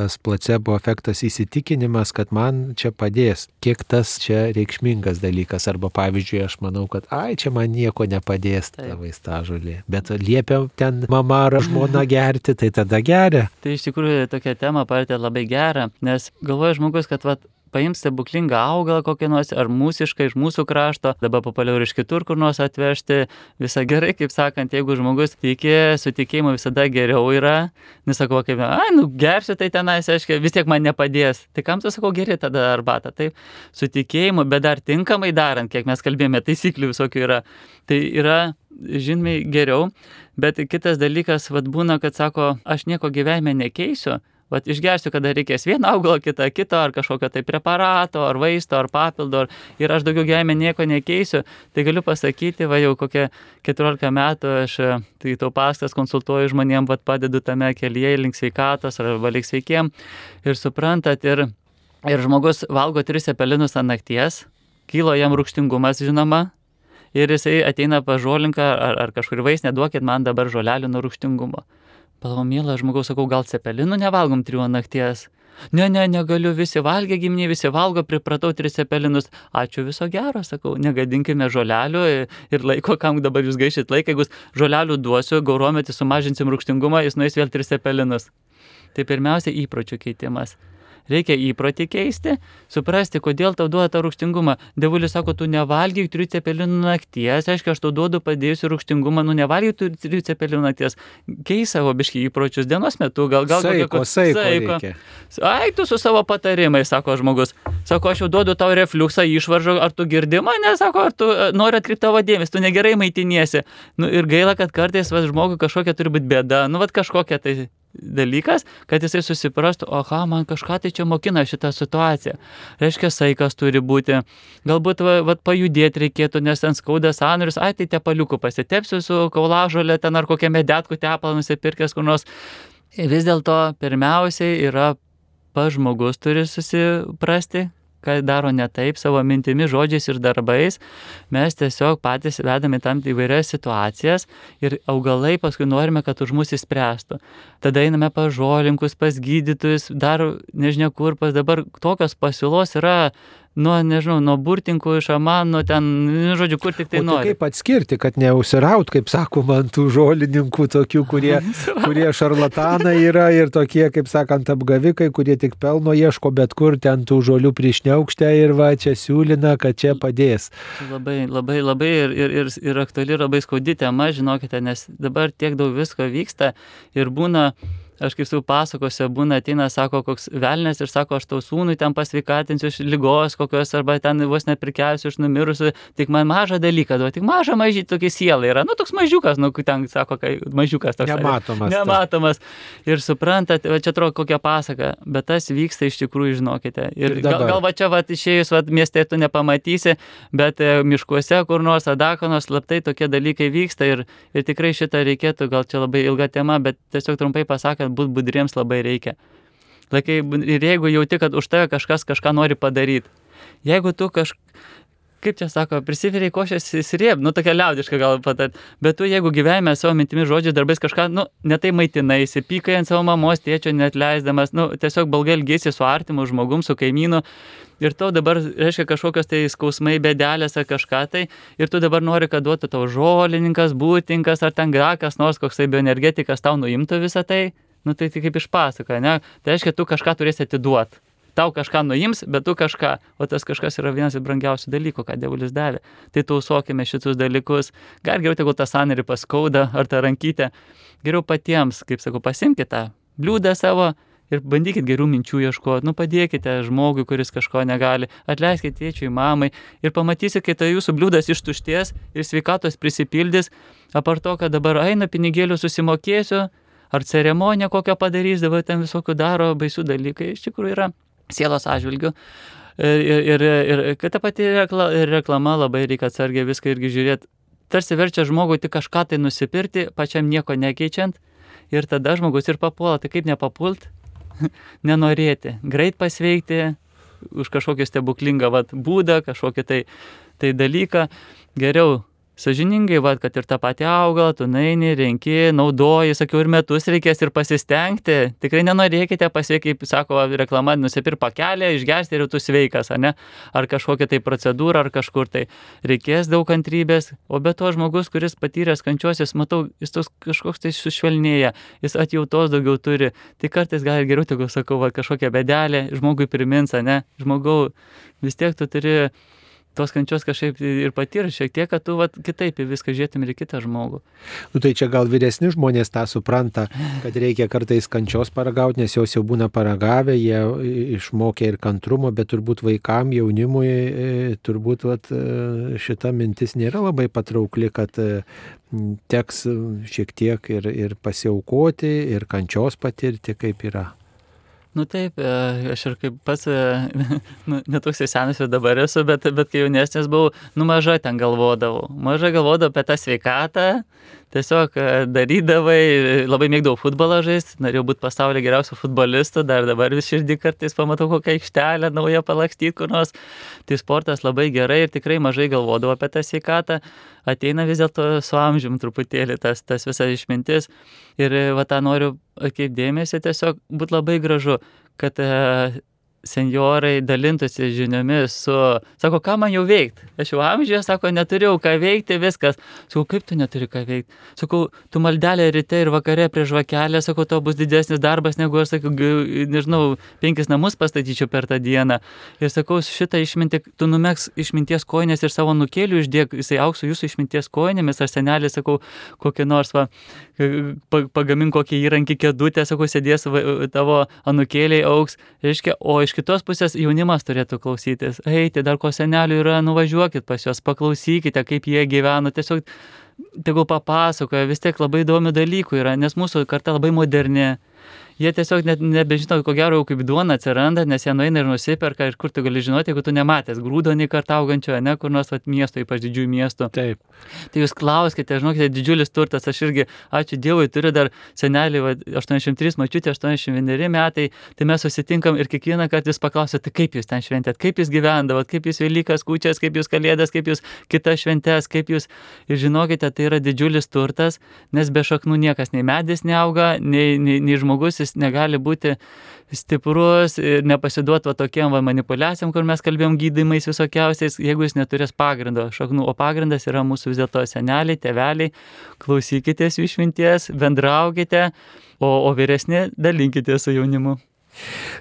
tas placebo efektas įsitikinimas, kad man čia padės. Kiek tas čia reikšmingas dalykas. Arba pavyzdžiui, aš manau, kad ai, čia man nieko nepadės ta vaistažolė. Bet liepia ten mama ar žmona gerti, tai tada geria. Tai iš tikrųjų tokia tema partija labai gera, nes galvoja žmogus, kad vat, paims stebuklingą augalą kokį nors, ar mūsišką iš mūsų krašto, dabar populiaru iš kitur kur nors atvežti, visą gerai, kaip sakant, jeigu žmogus tiki, su tikėjimu visada geriau yra, nesakau, kaip, ai, nu gersiu tai tenais, aiškiai, vis tiek man nepadės. Tai kam tu sakau, geri tada arbatą? Taip, su tikėjimu, bet dar tinkamai darant, kiek mes kalbėjome, taisyklių visokių yra. Tai yra žymiai geriau, bet kitas dalykas, vad būna, kad sako, aš nieko gyvenime nekeisiu, Vat išgersiu, kada reikės vieną augalą, kitą kito, ar kažkokio tai preparato, ar vaisto, ar papildo, ar, ir aš daugiau gyvenime nieko nekeisiu, tai galiu pasakyti, va jau kokie 14 metų aš tai tau paskas konsultuoju žmonėm, vat padedu tame kelyje link sveikatos arba link sveikiem ir suprantat, ir, ir žmogus valgo tris epelinus ant nakties, kilo jam rūkštingumas, žinoma, ir jisai ateina pažolinką ar, ar kažkur vaistinę, duokit man dabar žolelių nuo rūkštingumo. Palau, mielas žmogaus, sakau, gal cepelinų nevalgom trijų nakties. Ne, ne, negaliu, visi valgė gimniai, visi valgo, pripratau tris cepelinus. Ačiū viso gero, sakau, negadinkime žolelių ir laiko, kam dabar jūs gaišit laiką, jeigu žolelių duosiu, gaurometį sumažinsim rūkštingumą, jis nuės vėl tris cepelinus. Tai pirmiausia įpročių keitimas. Reikia įprotį keisti, suprasti, kodėl tau duoda tą rūkštingumą. Devulis sako, tu nevalgyk trijų cepelinų nakties, aišku, aš tau duodu padėjusi rūkštingumą, nu nevalgyk trijų cepelinų nakties. Keis savo biški įpročius dienos metu, gal gal saiko, saiko, saiko. Ai, tu su savo patarimais, sako žmogus. Sako, aš jau duodu tau refluksą, išvaržą, ar tu girdi mane, sako, ar tu e, nori atkreipti tavo dėmesį, tu negerai maitiniesi. Nu, ir gaila, kad kartais va, žmogui kažkokia turi būti bėda, nu, va, kažkokia tai dalykas, kad jisai susiprastų, oha, man kažką tai čia mokina šitą situaciją. Reiškia, saikas turi būti. Galbūt va, va, pajudėti reikėtų, nes ten skauda sąnarius, ai tai tepaliukų pasitepsiu su kaulažolė ten ar kokią medetku tepalą nusipirkęs kur nors. Vis dėlto pirmiausiai yra pa žmogus turi susiprasti, ką daro ne taip savo mintimis, žodžiais ir darbais, mes tiesiog patys vedame tam įvairias situacijas ir augalai paskui norime, kad už mus įspręstų. Tada einame pas žolinkus, pas gydytojus, dar nežinia kur, pas dabar tokios pasiūlos yra nuo, nežinau, nuo burtinkų, šamanų, ten, nu, žodžiu, kur tik tai, tai nori. Kaip atskirti, kad neusiraut, kaip sakoma, ant tų žolininkų, tokių, kurie, kurie šarlatanai yra ir tokie, kaip sakant, apgavikai, kurie tik pelno ieško bet kur ten tų žolių priešneaukštę ir va čia siūlina, kad čia padės. Labai, labai, labai ir, ir, ir, ir aktuali, labai skaudi tema, žinokite, nes dabar tiek daug visko vyksta ir būna aš kaip jau pasakose būna ateina, sako, koks velnės ir sako, aš tau sūnui ten pasveikatinsiu iš lygos kokios arba ten vos neprikelsiu iš numirusių, tik man mažą dalyką duoti, tik mažą mažį tokį sielą yra, nu toks mažiukas, nu ten sako, kai mažiukas toks. Nematomas. Nematomas. Ir suprantat, čia atrodo kokia pasaka, bet tas vyksta iš tikrųjų, žinokite. Ir, ir gal, gal va čia va išėjus va mieste tu nepamatysi, bet e, miškuose kur nors, adakonos, slaptai tokie dalykai vyksta ir, ir tikrai šitą reikėtų, gal čia labai ilga tema, bet tiesiog trumpai pasakant, būti budriems labai reikia. Laikai, ir jeigu jauti, kad už tave kažkas kažką nori padaryti, jeigu tu kažką kaip čia sako, prisiveriai košės įsirieb, nu tokia liaudiška gal patat, bet tu jeigu gyvenime savo mintimis žodžiais darbais kažką, nu, netai maitinai, įsipykai ant savo mamos tėčio net leisdamas, nu, tiesiog balgai ilgėsi su artimu žmogum, su kaimynu ir tau dabar, reiškia, kažkokios tai skausmai, bedelės ar kažką tai, ir tu dabar nori, kad duotų tau žolininkas, būtinkas ar ten grakas, nors koksai bioenergetikas tau nuimtų visą tai, nu tai, tai kaip iš pasako, ne? Tai reiškia, tu kažką turėsi atiduoti. Tau kažką nuims, bet tu kažką, o tas kažkas yra vienas iš brangiausių dalykų, ką Dievulis davė. Tai tausokime šitus dalykus. Gal geriau tegul tą sanarį paskauda ar tą rankytę. Geriau patiems, kaip sakau, pasimkite tą bliūdą savo ir bandykit gerų minčių ieškoti, nu padėkite žmogui, kuris kažko negali, atleiskite tėčiui, mamai ir pamatysit, kai tai jūsų bliūdas ištušties ir sveikatos prisipildys, apart to, kad dabar eina pinigėlių susimokėsiu, ar ceremoniją kokią padarys, dabar ten visokių daro baisių dalykai, iš tikrųjų yra sielos atžvilgių. Ir, ir, ir, ir ta pati rekla, reklama labai reikia atsargiai viską irgi žiūrėti. Tarsi verčia žmogui tik kažką tai nusipirkti, pačiam nieko nekeičiant. Ir tada žmogus ir papuola. Tai kaip nepapult? nenorėti, greit pasveikti už kažkokį stebuklingą vat, būdą, kažkokį tai, tai dalyką. Geriau sažiningai, va, kad ir tą patį augalą, tu naini, renki, naudoji, sakiau, ir metus reikės ir pasistengti. Tikrai nenorėkite pasiekti, kaip sako reklama, nusipir pakelę, išgersti ir tu sveikas, ar ne? Ar kažkokia tai procedūra, ar kažkur tai reikės daug kantrybės. O be to žmogus, kuris patyręs kančiosios, matau, jis tos kažkoks tai sušvelnėja, jis atjautos daugiau turi. Tai kartais gal geriau, tegu sakau, va, kažkokia bedelė žmogui primins, ne? Žmogau, vis tiek tu turi tos kančios kažkaip ir patirti šiek tiek, kad tu vat, kitaip į viską žiūrėtum ir kitą žmogų. Nu tai čia gal vyresni žmonės tą supranta, kad reikia kartais kančios paragauti, nes jos jau būna paragavę, jie išmokė ir kantrumo, bet turbūt vaikam, jaunimui, turbūt vat, e, šita mintis nėra labai patraukli, kad e, teks šiek tiek ir, ir pasiaukoti, ir kančios patirti, kaip yra. Nu taip, e, aš ir kaip pats, e, nu, netoks senas ir dabar esu, bet, bet kai jaunesnis buvau, nu maža ten galvodavau. Maža galvodavau apie tą sveikatą, tiesiog e, darydavai, labai mėgdavau futbolą žaisti, norėjau būti pasaulio geriausių futbolistų, dar dabar vis širdį kartais pamatau kokią aikštelę naują palakstyti kur nors. Tai sportas labai gerai ir tikrai mažai galvodavau apie tą sveikatą. Ateina vis dėlto su amžium truputėlį tas, tas visa išmintis. Ir va tą noriu atkreipdėmėsi, tiesiog būtų labai gražu, kad senjorai dalintųsi žiniomis su, sako, ką man jau veikti. Aš jau amžiuje, sako, neturėjau ką veikti, viskas. Sakau, kaip tu neturi ką veikti? Sakau, tu maldelė ryte ir vakare prie žvakelę, sakau, to bus didesnis darbas, negu aš, sakau, nežinau, penkis namus pastatyčiau per tą dieną. Ir sakau, šitą išmintį, tu numeks išminties koinės ir savo nukėlių išdėk, jisai auksų jūsų išminties koinėmis, ar senelį, sakau, kokį nors, va, pagamink kokį įrankį kėdutę, sakau, sėdės tavo anukėliai auks. Reiškia, o iš iš kitos pusės jaunimas turėtų klausytis. Eiti, dar ko senelių yra, nuvažiuokit pas juos, paklausykite, kaip jie gyvena, tiesiog tegul papasakoja, vis tiek labai įdomių dalykų yra, nes mūsų karta labai moderni, jie tiesiog net nebežino, ko gero jau kaip duona atsiranda, nes jie nueina ir nusiperka ir kur tu gali žinoti, jeigu tu nematęs grūdo nei kartą augančio, ne kur nors vat, miesto, ypač didžiųjų miestų. Taip. Tai jūs klauskite, žinokite, didžiulis turtas, aš irgi, ačiū Dievui, turiu dar senelį, va, 83, mačiutė 81 metai, tai mes susitinkam ir kiekvieną kartą jūs paklausėte, tai kaip jūs ten šventėt, kaip jūs gyvendavot, kaip jūs Velykas, kučias, kaip jūs Kalėdas, kaip jūs kitas šventės, kaip jūs. Ir žinokite, tai yra didžiulis turtas, nes be šaknų niekas nei medis neauga, nei, nei, nei žmogus, jis negali būti stiprus ir nepasiduoti va tokiem va manipulacijom, kur mes kalbėjom gydymais visokiausiais, jeigu jis neturės pagrindo šaknų. O pagrindas yra mūsų vis dėlto seneliai, teveliai, klausykitės jų išminties, bendraukite, o, o vyresni dalinkite su jaunimu.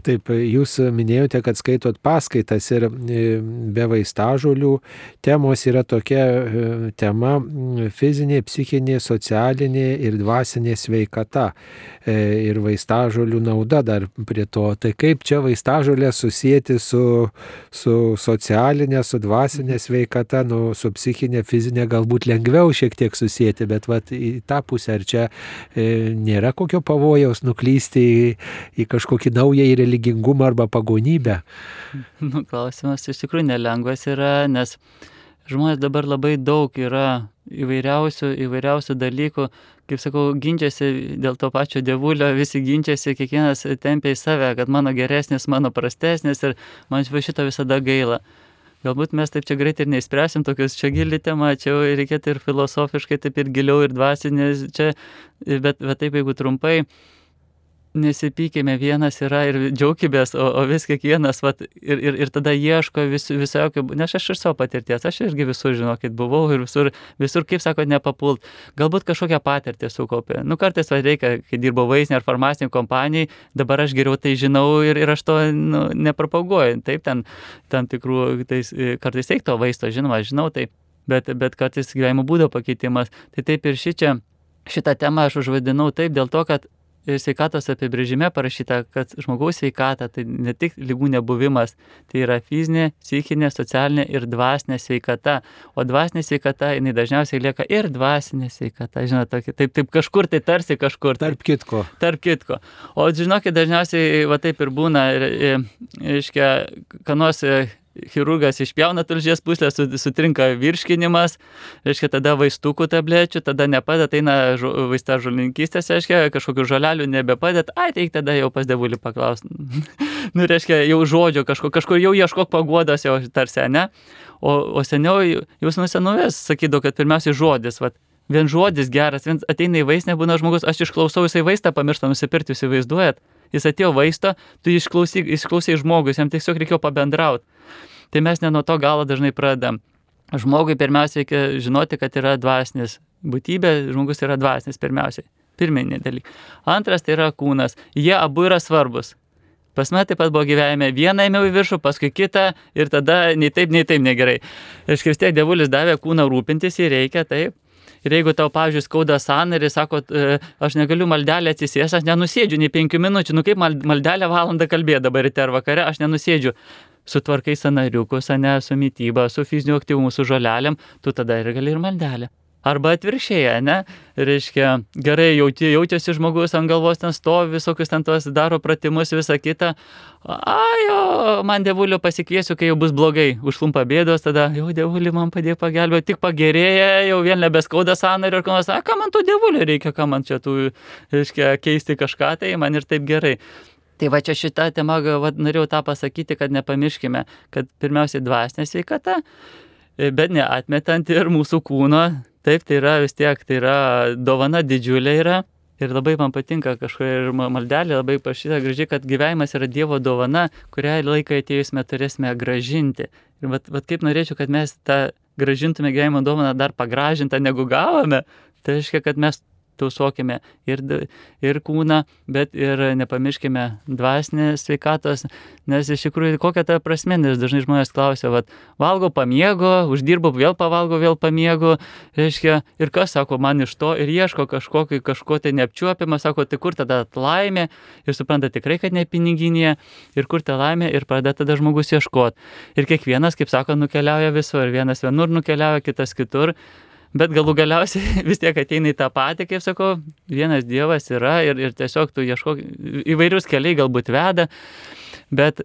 Taip, jūs minėjote, kad skaitot paskaitas ir e, be vaistažolių. Temos yra tokia e, tema fizinė, psichinė, socialinė ir dvasinė sveikata. E, ir vaistažolių nauda dar prie to. Tai kaip čia vaistažolė susijęti su, su socialinė, su dvasinė sveikata, nu, su psichinė, fizinė galbūt lengviau šiek tiek susijęti, bet vat, į tą pusę ar čia e, nėra kokio pavojaus nuklysti į, į kažkokį naują į religingumą arba pagonybę? Nu, klausimas iš tikrųjų nelengvas yra, nes žmonės dabar labai daug yra įvairiausių, įvairiausių dalykų, kaip sakau, ginčiasi dėl to pačio dievulio, visi ginčiasi, kiekvienas tempia į save, kad mano geresnis, mano prastesnis ir man šito visada gaila. Galbūt mes taip čia greitai ir neįspręsim tokius čia gilį temą, čia reikėtų ir filosofiškai, taip ir giliau, ir dvasinės, čia, bet, bet taip jeigu trumpai, nesipykime, vienas yra ir džiaugimės, o, o vis kiekvienas, vat, ir, ir, ir tada ieško vis, visokio, nes aš iš savo patirties, aš irgi visur, žinokit, buvau ir visur, visur kaip sako, nepapult. Galbūt kažkokią patirtį sukaupė. Nu, kartais va, reikia, kai dirbo vaisinė ar farmacinė kompanija, dabar aš geriau tai žinau ir, ir aš to nu, nepropaguoju. Taip, ten tam tikrų, tais, kartais reikto vaisto, žinoma, žinau tai, bet, bet kartais gyvenimo būdo pakeitimas. Tai taip ir ši čia šitą temą aš užvadinau taip dėl to, kad sveikatos apibrėžime parašyta, kad žmogaus sveikata tai ne tik lygų nebuvimas, tai yra fizinė, psichinė, socialinė ir dvasinė sveikata. O dvasinė sveikata, jinai dažniausiai lieka ir dvasinė sveikata, žinote, taip, taip kažkur tai tarsi kažkur. Tarp kitko. Tarp kitko. O žinokit, dažniausiai va taip ir būna, reiškia, kanos chirurgas išpjauna tulžies puslę, sutrinka virškinimas, reiškia, tada vaistukų tablečių, tada nepadeda, eina vaista žolininkystės, reiškia, kažkokių žolelių nebepadeda, ai, tai tada jau pas devulį paklaus. nu, reiškia, jau žodžio kažkur, kažkur jau ieškok paguodos, jau tarsi, ne? O, o seniau, jūs nuo senovės sakydavo, kad pirmiausiai žodis, vat, vien žodis geras, vien ateina į vaistinę, būna žmogus, aš išklausau, jisai vaistą pamiršta nusipirkti, įsivaizduojat, jis atėjo vaistą, tu išklausai, išklausai žmogus, jam tiesiog reikėjo pabendrauti. Tai mes ne nuo to galo dažnai pradedam. Žmogui pirmiausia reikia žinoti, kad yra dvasinis būtybė, žmogus yra dvasinis pirmiausiai. Pirminė dalykai. Antras tai yra kūnas. Jie abu yra svarbus. Pas mane taip pat buvo gyvenime, vieną ėmiau į viršų, paskui kitą ir tada nei taip, nei taip negerai. Tiek dievulis davė kūną rūpintis, jį reikia, taip. Ir jeigu tau, pavyzdžiui, skauda sanarį, sako, e, aš negaliu maldelę atsisės, aš nenusėdžiu nei penkių minučių, nu kaip maldelę valandą kalbėti dabar ryte ar vakare, aš nenusėdžiu sutvarkai sanariukus, ne, su mytyba, su fiziniu aktyvumu, su žolelėm, tu tada ir gali ir maldelę. Arba atvirkščiai, ne? Reiškia, gerai jauti, jaučiasi žmogus ant galvos ten stovi, visokius ten tos daro pratimus, visą kitą. Ajo, man devulio pasikviesiu, kai jau bus blogai, užlumpa bėdos, tada jau devulį man padėjo pagelbėti, tik pagerėja, jau vien nebeskauda sąnario ir nors, a, ką man tų devulio reikia, ką man čia tų, reiškia, keisti kažką, tai man ir taip gerai. Tai va čia šitą temą, va, norėjau tą pasakyti, kad nepamirškime, kad pirmiausiai dvasinė sveikata, bet neatmetant ir mūsų kūno, taip, tai yra vis tiek, tai yra dovana didžiulė yra. Ir labai man patinka kažkokia ir maldelė labai pašyta gražiai, kad gyvenimas yra Dievo dovana, kurią laiką atėjusime turėsime gražinti. Ir vat, vat kaip norėčiau, kad mes tą gražintume gyvenimo dovaną dar pagražintą negu gavome. Tai reiškia, kad mes tausokime ir, ir kūną, bet ir nepamirškime dvasinės sveikatos, nes iš tikrųjų kokia ta prasme, nes dažnai žmonės klausia, vad, valgo pamiego, uždirbu, vėl pavalgo, vėl pamiego, reiškia, ir kas sako man iš to ir ieško kažkokio, kažko tai neapčiuopimo, sako, tai kur tada laimė ir supranta tikrai, kad ne piniginėje ir kur ta laimė ir pradeda tada žmogus ieškoti. Ir kiekvienas, kaip sako, nukeliauja visur, vienas vienur nukeliauja, kitas kitur bet galų galiausiai vis tiek ateina į tą patį, kaip sakau, vienas Dievas yra ir, ir tiesiog tu ieškok, įvairius keliai galbūt veda, bet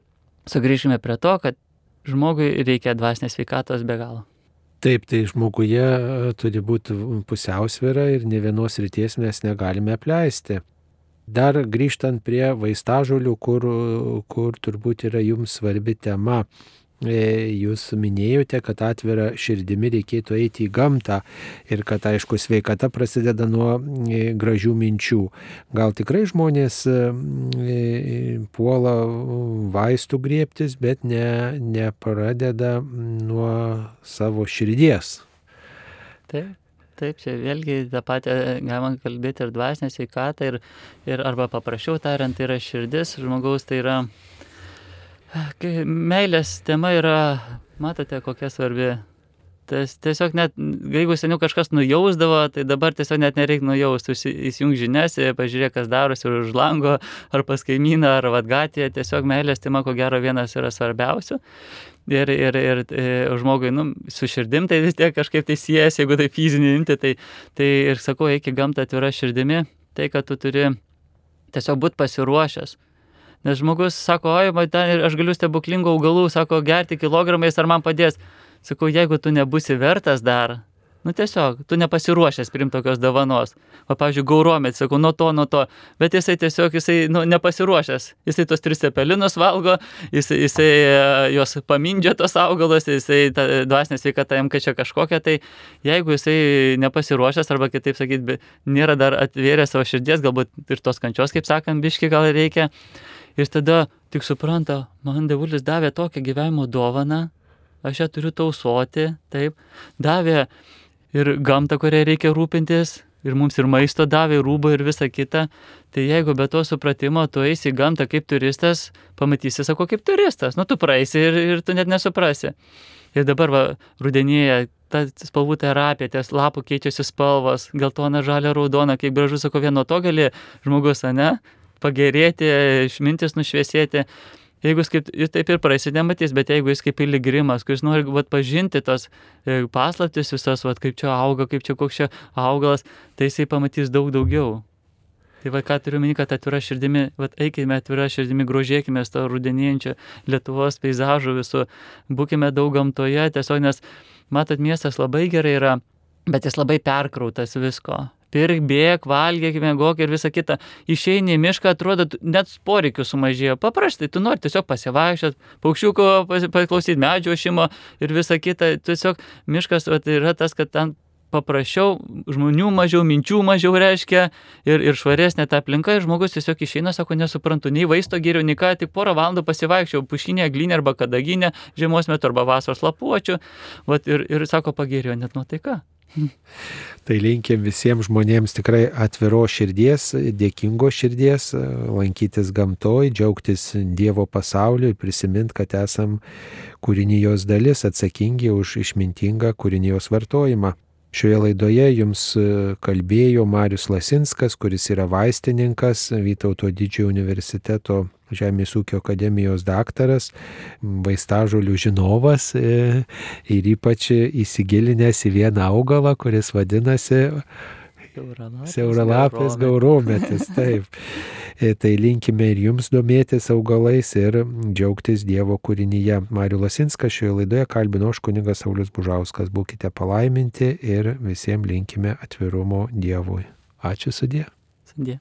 sugrįžime prie to, kad žmogui reikia dvasinės sveikatos be galo. Taip, tai žmoguje e, turi būti pusiausvėra ir ne vienos ryties mes negalime apleisti. Dar grįžtant prie vaistažolių, kur, kur turbūt yra jums svarbi tema, jūs minėjote, kad atvira širdimi reikėtų eiti į gamtą ir kad, aišku, sveikata prasideda nuo e, gražių minčių. Gal tikrai žmonės e, puola vaistų griebtis, bet ne, nepradeda nuo savo širdies. Taip. Taip, čia vėlgi tą patį galima kalbėti ir dvasinę sveikatą, ir, ir arba paprasčiau tariant, tai yra širdis žmogaus, tai yra Meilės tema yra, matote, kokia svarbi. Tas tiesiog net, jeigu seniau kažkas nujausdavo, tai dabar tiesiog net nereikia nujausti, įsijung žinias, pažiūrėk, kas darosi už lango, ar pas kaimyną, ar vadgatėje, tiesiog meilės tema, ko gero, vienas yra svarbiausių. Ir, ir, ir, ir žmogui, nu, su širdim tai vis tiek kažkaip tai siejasi, jeigu tai fizinį imti, tai, tai ir sakau, eik į gamtą atvira širdimi, tai kad tu turi tiesiog būti pasiruošęs Nes žmogus sako, oi, man ten aš galiu stebuklingų augalų, sako, gerti kilogramais ar man padės. Sakau, jeigu tu nebusi vertas dar, nu tiesiog, tu nepasiruošęs priimti tokios dovanos. O, pavyzdžiui, gauromėt, sakau, nuo to, nuo to. Bet jisai tiesiog, jisai nu, nepasiruošęs. Jisai tos tris cepelinus valgo, jisai, jisai e, juos pamindžia tos augalos, jisai dvasinė sveikata jam kažkokia kažkokia. Tai jeigu jisai nepasiruošęs, arba kitaip sakyti, nėra dar atvėręs savo širdies, galbūt ir tos kančios, kaip sakant, biški gal reikia Ir tada tik supranta, man devulis davė tokią gyvenimo dovaną, aš ją turiu tausoti, taip, davė ir gamtą, kurią reikia rūpintis, ir mums ir maisto davė, ir rūbą, ir visa kita. Tai jeigu be to supratimo tu eisi į gamtą kaip turistas, pamatysi, sako, kaip turistas, nu tu praeisi ir, ir tu net nesuprasi. Ir dabar va, rudenėje ta spalvų terapija, ties lapų keičiasi spalvos, geltona, žalia, raudona, kaip gražu, sako, vieno to gali žmogus, ne, pagerėti, išmintis nušviesėti. Jeigu jis, kaip, jis taip ir praeisite nematys, bet jeigu jis kaip piligrimas, kuris nori vat, pažinti tos e, paslaptis visas, vat, kaip čia auga, kaip čia koks čia augalas, tai jisai pamatys daug daugiau. Tai va, ką turiu minį, kad atvira širdimi, va, eikime atvira širdimi, grožėkime to rudenėjančio Lietuvos peizažų visų, būkime daug gamtoje, tiesiog nes, matot, miestas labai gerai yra, bet jis labai perkrautas visko pirk, bėk, valgyk, mėgok ir visa kita. Išeini į mišką, atrodo, net poreikių sumažėjo. Paprastai, tu nori tiesiog pasivaikščioti, paukščiuko paklausyti medžio šimo ir visa kita. Tiesiog miškas vat, yra tas, kad ten paprasčiau, žmonių mažiau, minčių mažiau reiškia ir, ir švaresnė ta aplinka ir žmogus tiesiog išeina, sako, nesuprantu, nei vaisto geriau, nei ką, tik porą valandų pasivaikščiau pušinė, glinė arba kadaginė, žiemos metu arba vasaros lapuočių, vat, ir, ir sako, pagerėjo net nuotaika. Tai linkim visiems žmonėms tikrai atviro širdies, dėkingo širdies, lankytis gamtoj, džiaugtis Dievo pasauliu ir prisiminti, kad esam kūrinijos dalis atsakingi už išmintingą kūrinijos vartojimą. Šioje laidoje jums kalbėjo Marius Lasinskas, kuris yra vaistininkas Vytauto didžiojo universiteto Žemės ūkio akademijos daktaras, vaistažolių žinovas e, ir ypač įsigilinęs į vieną augalą, kuris vadinasi Siauralapės gaurometis, taip. E, tai linkime ir jums domėtis augalais ir džiaugtis Dievo kūrinyje. Mariu Lasinskas šioje laidoje kalbino aš kunigas Saulis Bužauskas. Būkite palaiminti ir visiems linkime atvirumo Dievui. Ačiū sudė. Sudė.